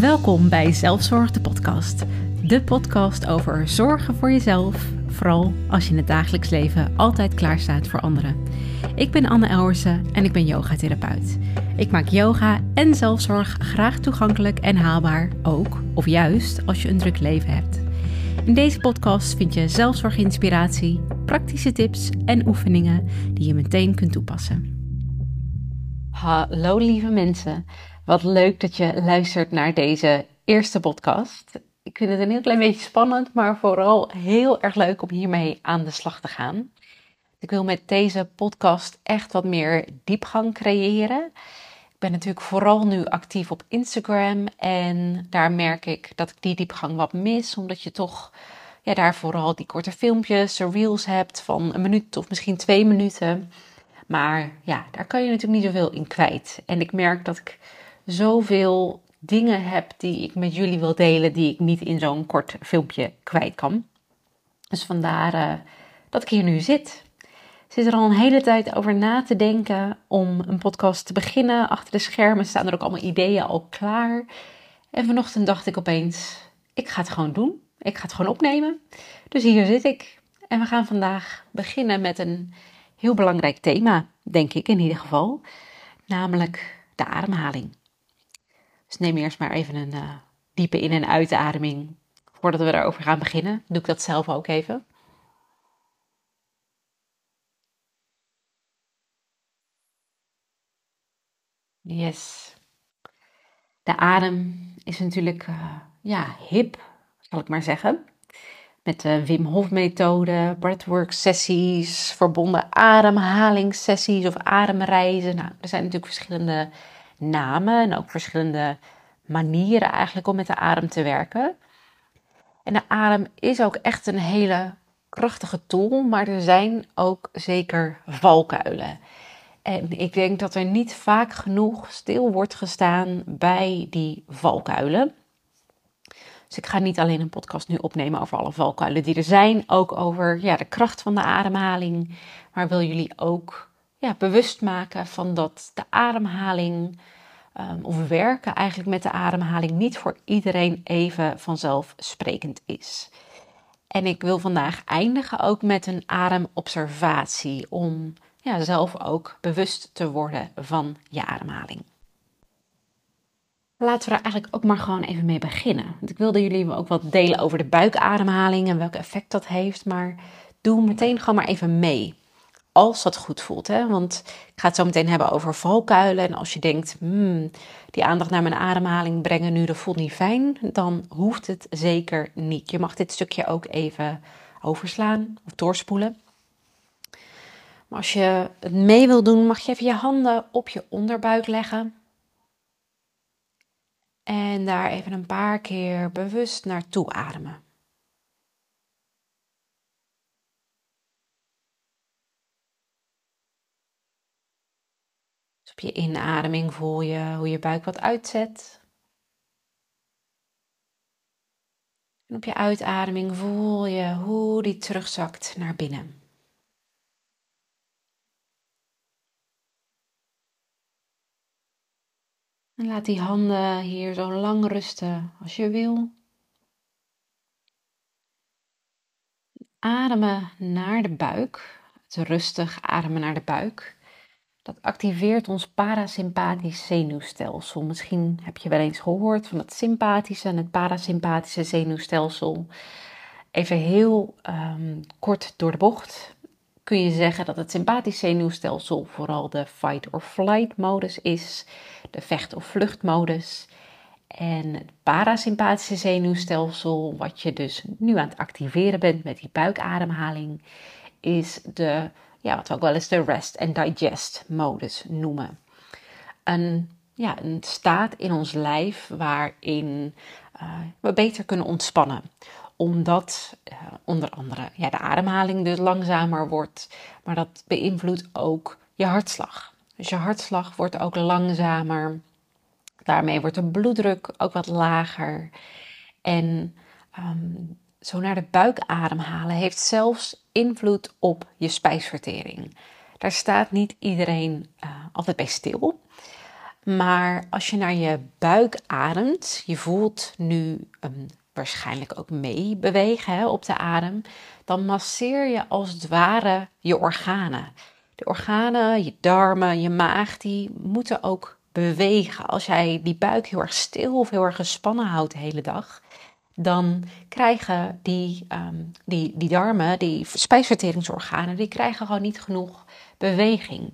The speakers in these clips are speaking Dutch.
Welkom bij Zelfzorg de podcast. De podcast over zorgen voor jezelf, vooral als je in het dagelijks leven altijd klaar staat voor anderen. Ik ben Anne Elwersen en ik ben yogatherapeut. Ik maak yoga en zelfzorg graag toegankelijk en haalbaar, ook of juist als je een druk leven hebt. In deze podcast vind je zelfzorginspiratie, praktische tips en oefeningen die je meteen kunt toepassen. Hallo lieve mensen, wat leuk dat je luistert naar deze eerste podcast. Ik vind het een heel klein beetje spannend, maar vooral heel erg leuk om hiermee aan de slag te gaan. Ik wil met deze podcast echt wat meer diepgang creëren. Ik ben natuurlijk vooral nu actief op Instagram en daar merk ik dat ik die diepgang wat mis, omdat je toch ja, daar vooral die korte filmpjes, reels hebt van een minuut of misschien twee minuten. Maar ja, daar kan je natuurlijk niet zoveel in kwijt. En ik merk dat ik zoveel dingen heb die ik met jullie wil delen, die ik niet in zo'n kort filmpje kwijt kan. Dus vandaar uh, dat ik hier nu zit. Ik zit er al een hele tijd over na te denken om een podcast te beginnen. Achter de schermen staan er ook allemaal ideeën al klaar. En vanochtend dacht ik opeens, ik ga het gewoon doen. Ik ga het gewoon opnemen. Dus hier zit ik. En we gaan vandaag beginnen met een heel belangrijk thema, denk ik in ieder geval. Namelijk de ademhaling. Dus neem eerst maar even een uh, diepe in- en uitademing. Voordat we daarover gaan beginnen, doe ik dat zelf ook even. Yes. De adem is natuurlijk uh, ja, hip, zal ik maar zeggen. Met de Wim Hof methode, breathwork sessies, verbonden ademhalingssessies of ademreizen. Nou, er zijn natuurlijk verschillende namen en ook verschillende manieren eigenlijk om met de adem te werken. En de adem is ook echt een hele krachtige tool, maar er zijn ook zeker valkuilen. En ik denk dat er niet vaak genoeg stil wordt gestaan bij die valkuilen. Dus ik ga niet alleen een podcast nu opnemen over alle valkuilen die er zijn, ook over ja, de kracht van de ademhaling, maar wil jullie ook ja, bewust maken van dat de ademhaling um, of werken eigenlijk met de ademhaling niet voor iedereen even vanzelfsprekend is. En ik wil vandaag eindigen ook met een ademobservatie om ja, zelf ook bewust te worden van je ademhaling. Laten we er eigenlijk ook maar gewoon even mee beginnen. Want ik wilde jullie ook wat delen over de buikademhaling en welk effect dat heeft. Maar doe meteen gewoon maar even mee. Als dat goed voelt. Hè? Want ik ga het zo meteen hebben over valkuilen. En als je denkt, hmm, die aandacht naar mijn ademhaling brengen nu, dat voelt niet fijn. Dan hoeft het zeker niet. Je mag dit stukje ook even overslaan of doorspoelen. Maar als je het mee wil doen, mag je even je handen op je onderbuik leggen. En daar even een paar keer bewust naartoe ademen. Op je inademing voel je hoe je buik wat uitzet. En op je uitademing voel je hoe die terugzakt naar binnen. En laat die handen hier zo lang rusten als je wil. Ademen naar de buik. Rustig ademen naar de buik. Dat activeert ons parasympathisch zenuwstelsel. Misschien heb je wel eens gehoord van het sympathische en het parasympathische zenuwstelsel. Even heel um, kort door de bocht kun je zeggen dat het sympathisch zenuwstelsel vooral de fight or flight modus is, de vecht- of vluchtmodus. En het parasympathische zenuwstelsel, wat je dus nu aan het activeren bent met die buikademhaling, is de, ja, wat we ook wel eens de rest and digest modus noemen. Een, ja, een staat in ons lijf waarin uh, we beter kunnen ontspannen omdat uh, onder andere ja, de ademhaling dus langzamer wordt, maar dat beïnvloedt ook je hartslag. Dus je hartslag wordt ook langzamer. Daarmee wordt de bloeddruk ook wat lager. En um, zo naar de buik ademhalen heeft zelfs invloed op je spijsvertering. Daar staat niet iedereen uh, altijd bij stil. Maar als je naar je buik ademt, je voelt nu um, waarschijnlijk ook mee bewegen hè, op de adem, dan masseer je als het ware je organen. De organen, je darmen, je maag, die moeten ook bewegen. Als jij die buik heel erg stil of heel erg gespannen houdt de hele dag, dan krijgen die, um, die, die darmen, die spijsverteringsorganen, die krijgen gewoon niet genoeg beweging.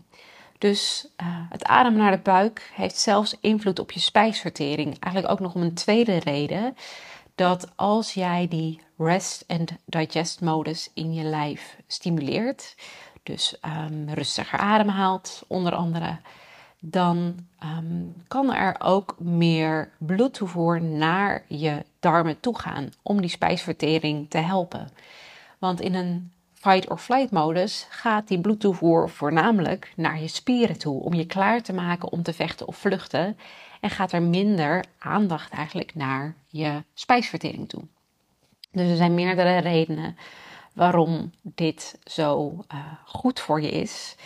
Dus uh, het ademen naar de buik heeft zelfs invloed op je spijsvertering. Eigenlijk ook nog om een tweede reden. Dat als jij die rest and digest modus in je lijf stimuleert, dus um, rustiger ademhaalt onder andere, dan um, kan er ook meer bloedtoevoer naar je darmen toe gaan om die spijsvertering te helpen. Want in een fight or flight modus gaat die bloedtoevoer voornamelijk naar je spieren toe om je klaar te maken om te vechten of vluchten en gaat er minder aandacht eigenlijk naar je spijsvertering toe. Dus er zijn meerdere redenen waarom dit zo uh, goed voor je is.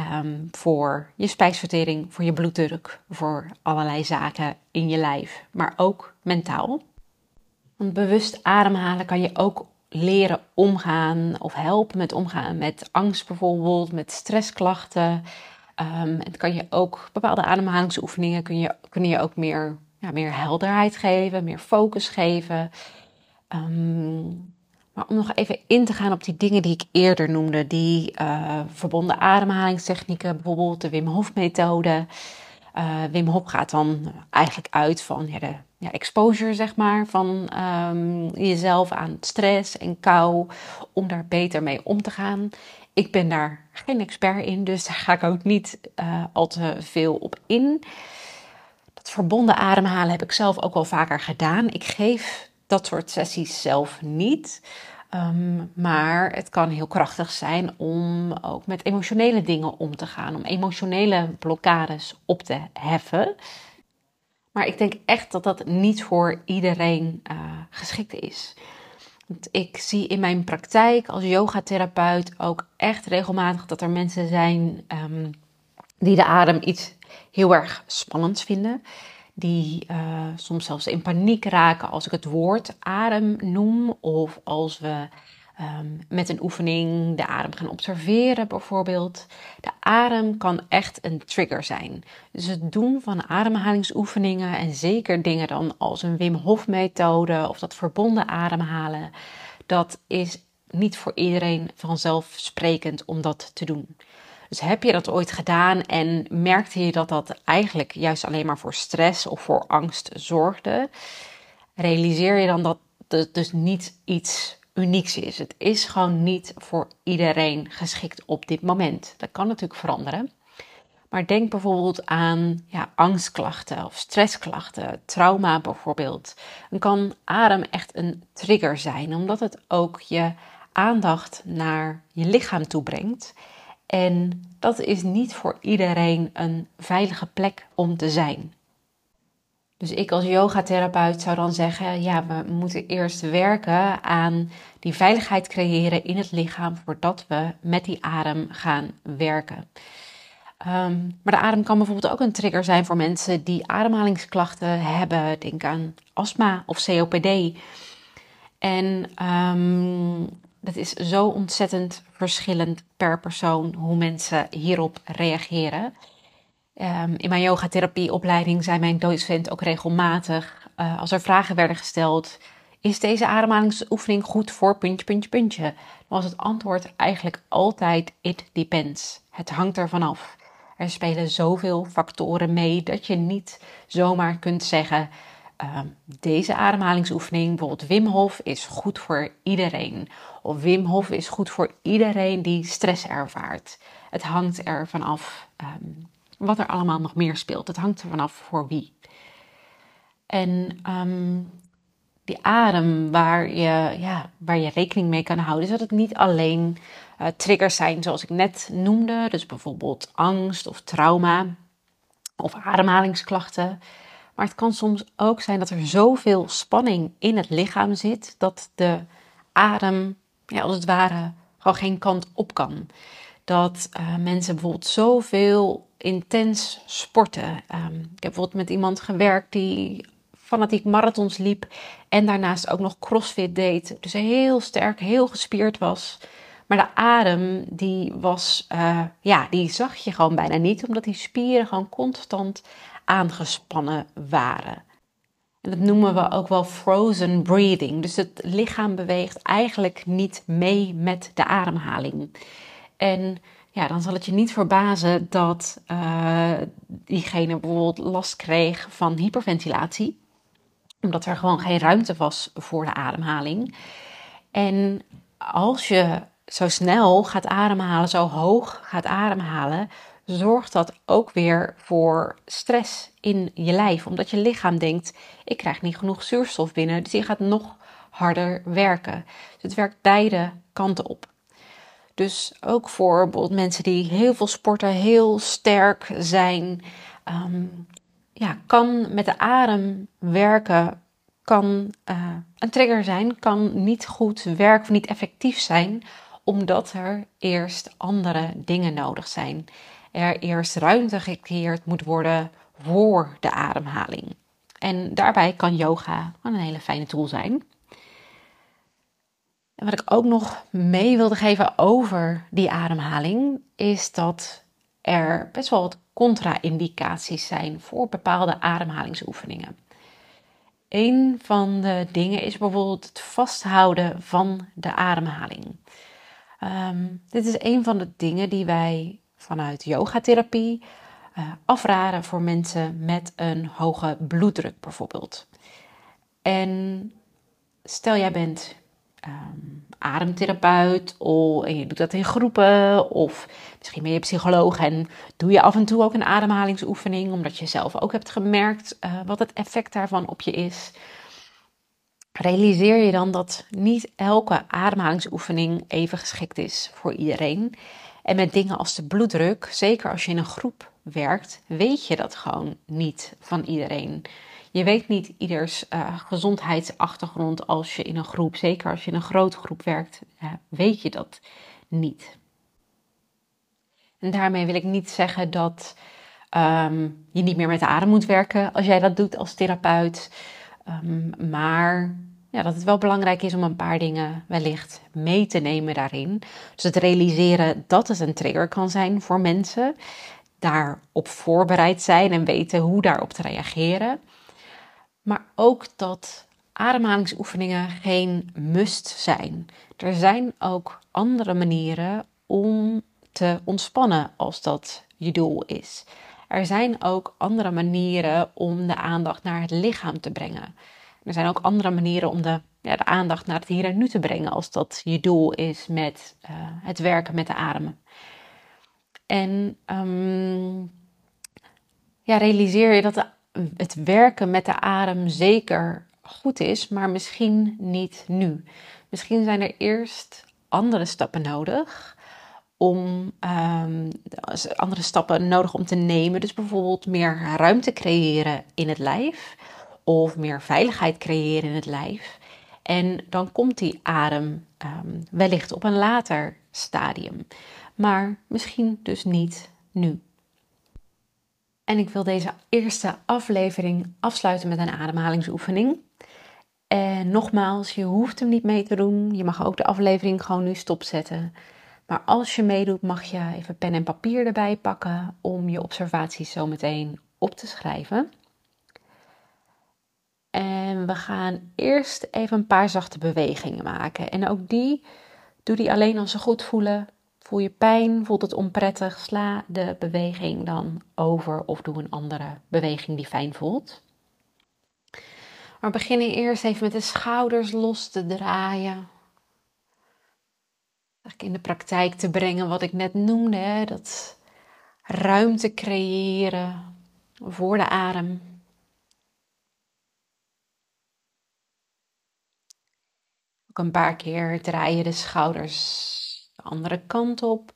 Um, voor je spijsvertering, voor je bloeddruk, voor allerlei zaken in je lijf, maar ook mentaal. Want bewust ademhalen kan je ook leren omgaan of helpen met omgaan met angst bijvoorbeeld, met stressklachten. Um, het kan je ook bepaalde ademhalingsoefeningen kun je, kunnen je ook meer, ja, meer helderheid geven, meer focus geven. Um, maar om nog even in te gaan op die dingen die ik eerder noemde, die uh, verbonden ademhalingstechnieken, bijvoorbeeld de Wim Hof methode. Uh, Wim Hof gaat dan eigenlijk uit van ja, de ja, exposure, zeg maar, van um, jezelf aan stress en kou, om daar beter mee om te gaan. Ik ben daar geen expert in, dus daar ga ik ook niet uh, al te veel op in. Dat verbonden ademhalen heb ik zelf ook wel vaker gedaan. Ik geef dat soort sessies zelf niet. Um, maar het kan heel krachtig zijn om ook met emotionele dingen om te gaan, om emotionele blokkades op te heffen. Maar ik denk echt dat dat niet voor iedereen uh, geschikt is. Want ik zie in mijn praktijk als yogatherapeut ook echt regelmatig dat er mensen zijn um, die de adem iets heel erg spannends vinden die uh, soms zelfs in paniek raken als ik het woord adem noem of als we um, met een oefening de adem gaan observeren bijvoorbeeld. De adem kan echt een trigger zijn. Dus het doen van ademhalingsoefeningen en zeker dingen dan als een Wim Hof methode of dat verbonden ademhalen, dat is niet voor iedereen vanzelfsprekend om dat te doen. Dus heb je dat ooit gedaan en merkte je dat dat eigenlijk juist alleen maar voor stress of voor angst zorgde? Realiseer je dan dat het dus niet iets unieks is. Het is gewoon niet voor iedereen geschikt op dit moment. Dat kan natuurlijk veranderen. Maar denk bijvoorbeeld aan ja, angstklachten of stressklachten, trauma bijvoorbeeld. Dan kan adem echt een trigger zijn, omdat het ook je aandacht naar je lichaam toe brengt. En dat is niet voor iedereen een veilige plek om te zijn. Dus ik als yogatherapeut zou dan zeggen: ja, we moeten eerst werken aan die veiligheid creëren in het lichaam voordat we met die adem gaan werken. Um, maar de adem kan bijvoorbeeld ook een trigger zijn voor mensen die ademhalingsklachten hebben. Denk aan astma of COPD. En um, dat is zo ontzettend verschillend per persoon hoe mensen hierop reageren. Um, in mijn yogatherapieopleiding zei mijn docent ook regelmatig, uh, als er vragen werden gesteld, is deze ademhalingsoefening goed voor puntje, puntje, puntje? Dan was het antwoord eigenlijk altijd it depends. Het hangt ervan af. Er spelen zoveel factoren mee dat je niet zomaar kunt zeggen, uh, deze ademhalingsoefening, bijvoorbeeld Wim Hof, is goed voor iedereen. Of Wim Hof is goed voor iedereen die stress ervaart. Het hangt er vanaf um, wat er allemaal nog meer speelt. Het hangt er vanaf voor wie. En um, die adem waar je, ja, waar je rekening mee kan houden, is dat het niet alleen uh, triggers zijn zoals ik net noemde. Dus bijvoorbeeld angst of trauma of ademhalingsklachten. Maar het kan soms ook zijn dat er zoveel spanning in het lichaam zit dat de adem ja, als het ware gewoon geen kant op kan. Dat uh, mensen bijvoorbeeld zoveel intens sporten. Ehm, ik heb bijvoorbeeld met iemand gewerkt die fanatiek marathons liep en daarnaast ook nog crossfit deed. Dus heel sterk, heel gespierd was. Maar de adem, die was, uh, ja, die zag je gewoon bijna niet, omdat die spieren gewoon constant aangespannen waren. En dat noemen we ook wel frozen breathing. Dus het lichaam beweegt eigenlijk niet mee met de ademhaling. En ja, dan zal het je niet verbazen dat uh, diegene bijvoorbeeld last kreeg van hyperventilatie. Omdat er gewoon geen ruimte was voor de ademhaling. En als je zo snel gaat ademhalen, zo hoog gaat ademhalen, zorgt dat ook weer voor stress in je lijf. Omdat je lichaam denkt: ik krijg niet genoeg zuurstof binnen, dus je gaat nog harder werken. Dus het werkt beide kanten op. Dus ook voor bijvoorbeeld mensen die heel veel sporten, heel sterk zijn, um, ja, kan met de adem werken, kan uh, een trigger zijn, kan niet goed werken of niet effectief zijn, omdat er eerst andere dingen nodig zijn. Er eerst ruimte gecreëerd moet worden voor de ademhaling. En daarbij kan yoga een hele fijne tool zijn. Wat ik ook nog mee wilde geven over die ademhaling, is dat er best wel wat contra-indicaties zijn voor bepaalde ademhalingsoefeningen. Een van de dingen is bijvoorbeeld het vasthouden van de ademhaling. Ehm, dit is een van de dingen die wij vanuit yogatherapie uh, afraden voor mensen met een hoge bloeddruk bijvoorbeeld. En stel jij bent um, ademtherapeut of, en je doet dat in groepen of misschien ben je psycholoog en doe je af en toe ook een ademhalingsoefening omdat je zelf ook hebt gemerkt uh, wat het effect daarvan op je is. Realiseer je dan dat niet elke ademhalingsoefening even geschikt is voor iedereen. En met dingen als de bloeddruk, zeker als je in een groep werkt, weet je dat gewoon niet van iedereen. Je weet niet ieders uh, gezondheidsachtergrond als je in een groep, zeker als je in een grote groep werkt, uh, weet je dat niet. En daarmee wil ik niet zeggen dat um, je niet meer met de adem moet werken als jij dat doet als therapeut. Um, maar ja, dat het wel belangrijk is om een paar dingen wellicht mee te nemen daarin. Dus het realiseren dat het een trigger kan zijn voor mensen. Daarop voorbereid zijn en weten hoe daarop te reageren. Maar ook dat ademhalingsoefeningen geen must zijn. Er zijn ook andere manieren om te ontspannen als dat je doel is. Er zijn ook andere manieren om de aandacht naar het lichaam te brengen. Er zijn ook andere manieren om de, ja, de aandacht naar het hier en nu te brengen als dat je doel is met uh, het werken met de adem. En um, ja, realiseer je dat het werken met de adem zeker goed is, maar misschien niet nu. Misschien zijn er eerst andere stappen nodig om um, andere stappen nodig om te nemen. Dus bijvoorbeeld meer ruimte creëren in het lijf of meer veiligheid creëren in het lijf. En dan komt die adem um, wellicht op een later stadium, maar misschien dus niet nu. En ik wil deze eerste aflevering afsluiten met een ademhalingsoefening. En nogmaals, je hoeft hem niet mee te doen. Je mag ook de aflevering gewoon nu stopzetten. Maar als je meedoet, mag je even pen en papier erbij pakken om je observaties zo meteen op te schrijven. En we gaan eerst even een paar zachte bewegingen maken. En ook die, doe die alleen als ze goed voelen. Voel je pijn, voelt het onprettig, sla de beweging dan over of doe een andere beweging die fijn voelt. Maar beginnen eerst even met de schouders los te draaien. In de praktijk te brengen wat ik net noemde, dat ruimte creëren voor de adem. Ook een paar keer draai je de schouders de andere kant op.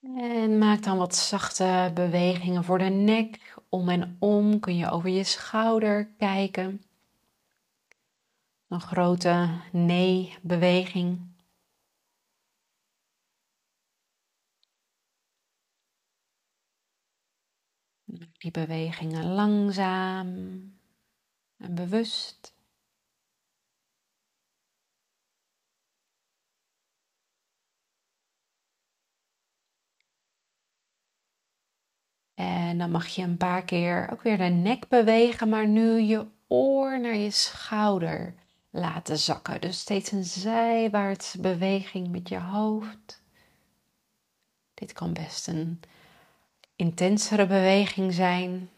En maak dan wat zachte bewegingen voor de nek. Om en om kun je over je schouder kijken. Een grote nee-beweging. Die bewegingen langzaam en bewust. En dan mag je een paar keer ook weer de nek bewegen, maar nu je oor naar je schouder laten zakken. Dus steeds een zijwaartse beweging met je hoofd. Dit kan best een intensere beweging zijn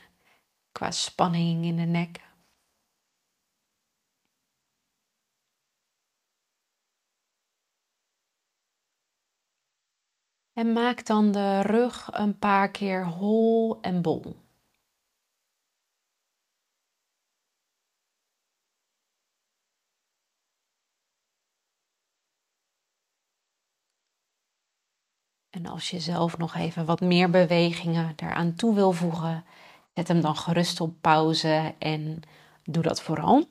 qua spanning in de nek. En maak dan de rug een paar keer hol en bol. En als je zelf nog even wat meer bewegingen daaraan toe wil voegen, zet hem dan gerust op pauze en doe dat vooral.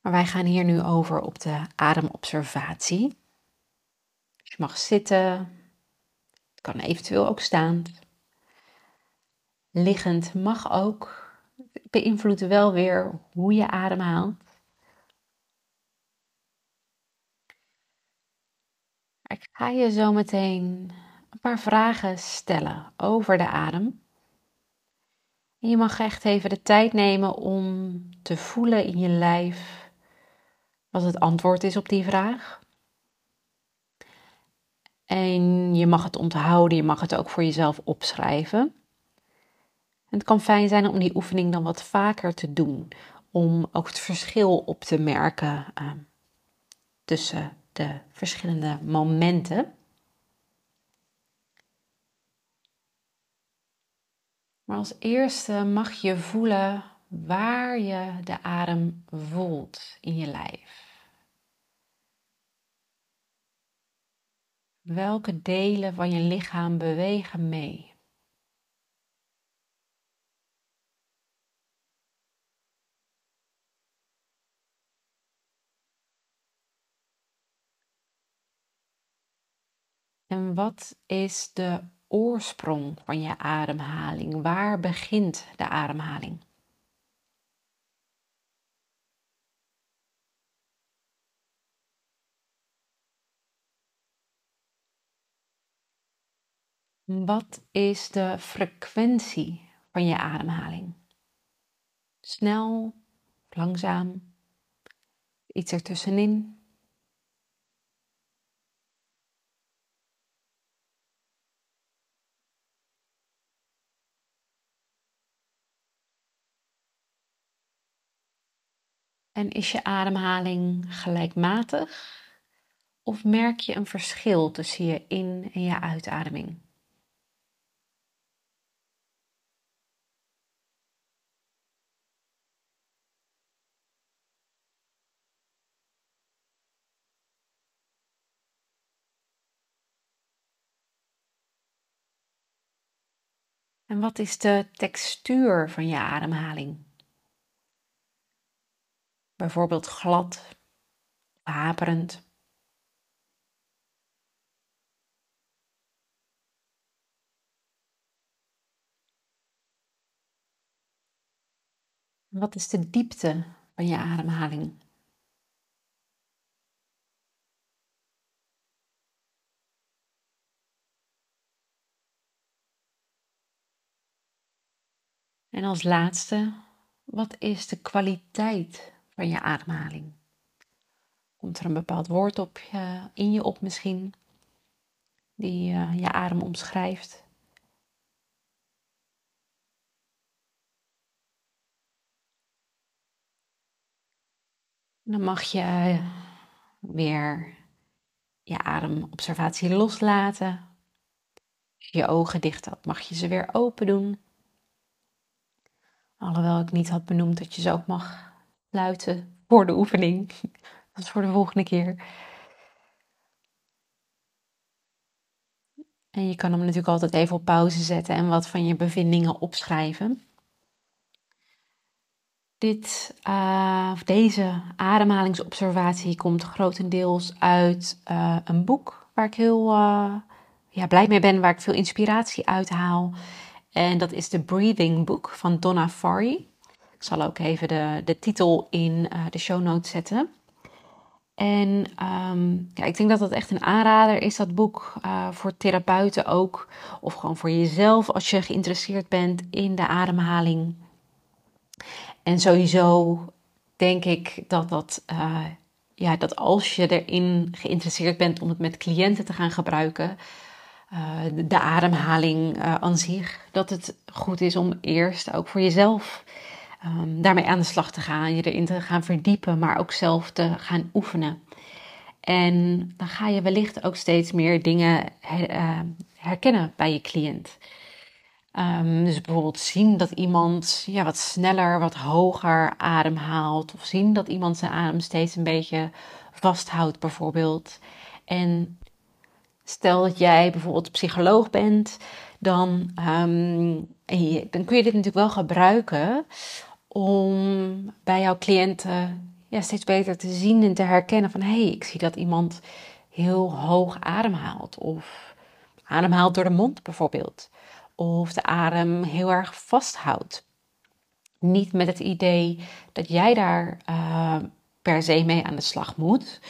Maar wij gaan hier nu over op de ademobservatie. Dus je mag zitten, het kan eventueel ook staan. Liggend mag ook. Beïnvloedt wel weer hoe je ademhaalt. Ik ga je zo meteen een paar vragen stellen over de adem. En je mag echt even de tijd nemen om te voelen in je lijf wat het antwoord is op die vraag. En je mag het onthouden, je mag het ook voor jezelf opschrijven. En het kan fijn zijn om die oefening dan wat vaker te doen, om ook het verschil op te merken uh, tussen de verschillende momenten. Maar als eerste mag je voelen waar je de adem voelt in je lijf. Welke delen van je lichaam bewegen mee? En wat is de oorsprong van je ademhaling? Waar begint de ademhaling? Wat is de frequentie van je ademhaling? Snel, langzaam, iets ertussenin? En is je ademhaling gelijkmatig? Of merk je een verschil tussen je in- en je uitademing? En wat is de textuur van je ademhaling? Bijvoorbeeld glad, haperend. Wat is de diepte van je ademhaling? En als laatste, wat is de kwaliteit van je ademhaling. Komt er een bepaald woord op je, in je op misschien, die uh, je adem omschrijft? Dan mag je eh, weer je ademobservatie loslaten. Je je ogen dicht had, mag je ze weer open doen. Alhoewel ik niet had benoemd dat je ze ook mag sluiten voor de oefening. Dat is voor de volgende keer. En je kan hem natuurlijk altijd even op pauze zetten en wat van je bevindingen opschrijven. Dit, uh, deze ademhalingsobservatie komt grotendeels uit uh, een boek waar ik heel uh, ja, blij mee ben, waar ik veel inspiratie uit haal. En dat is de Breathing Book van Donna Farry. Ik zal ook even de, de titel in de show notes zetten. En ja, ik denk dat dat echt een aanrader is, dat boek, uh, voor therapeuten ook. Of gewoon voor jezelf als je geïnteresseerd bent in de ademhaling. En sowieso denk ik dat, dat, uh, ja, dat als je erin geïnteresseerd bent om het met cliënten te gaan gebruiken, de, ademhaling aan zich, dat het goed is om eerst ook voor jezelf um, daarmee aan de slag te gaan, je erin te gaan verdiepen, maar ook zelf te gaan oefenen. En dan ga je wellicht ook steeds meer dingen uh, herkennen bij je cliënt. Um, dus bijvoorbeeld zien dat iemand ja, wat sneller, wat hoger ademhaalt. Of zien dat iemand zijn adem steeds een beetje vasthoudt, bijvoorbeeld. En stel dat jij bijvoorbeeld psycholoog bent, dan, dan kun je dit natuurlijk wel gebruiken om bij jouw cliënten ja, steeds beter te zien en te herkennen van hé, hey, ik zie dat iemand heel hoog ademhaalt of ademhaalt door de mond bijvoorbeeld of de adem heel erg vasthoudt. Niet met het idee dat jij daar uh, per se mee aan de slag moet.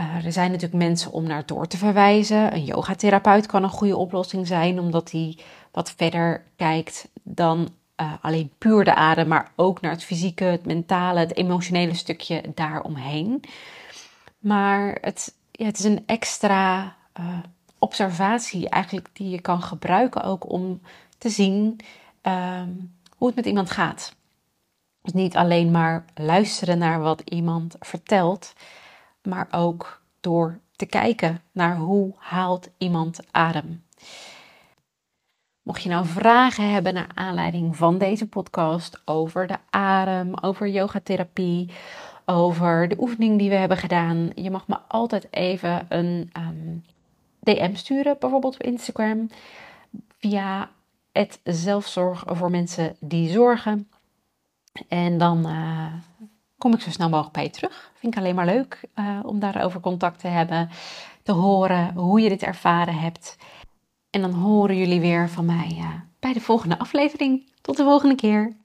Uh, er zijn natuurlijk mensen om naar door te verwijzen. Een yogatherapeut kan een goede oplossing zijn, omdat hij wat verder kijkt dan uh, alleen puur de adem, maar ook naar het fysieke, het mentale, het emotionele stukje daaromheen. Maar het, ja, het is een extra uh, observatie eigenlijk die je kan gebruiken ook om te zien um, hoe het met iemand gaat. Dus niet alleen maar luisteren naar wat iemand vertelt, maar ook door te kijken naar hoe haalt iemand adem. Mocht je nou vragen hebben naar aanleiding van deze podcast over de adem, over yogatherapie, over de oefening die we hebben gedaan, je mag me altijd even een DM sturen, bijvoorbeeld op Instagram, via het zelfzorg voor mensen die zorgen. En dan uh, kom ik zo snel mogelijk bij je terug. Vind ik alleen maar leuk uh, om daarover contact te hebben, te horen hoe je dit ervaren hebt. En dan horen jullie weer van mij uh, bij de volgende aflevering. Tot de volgende keer.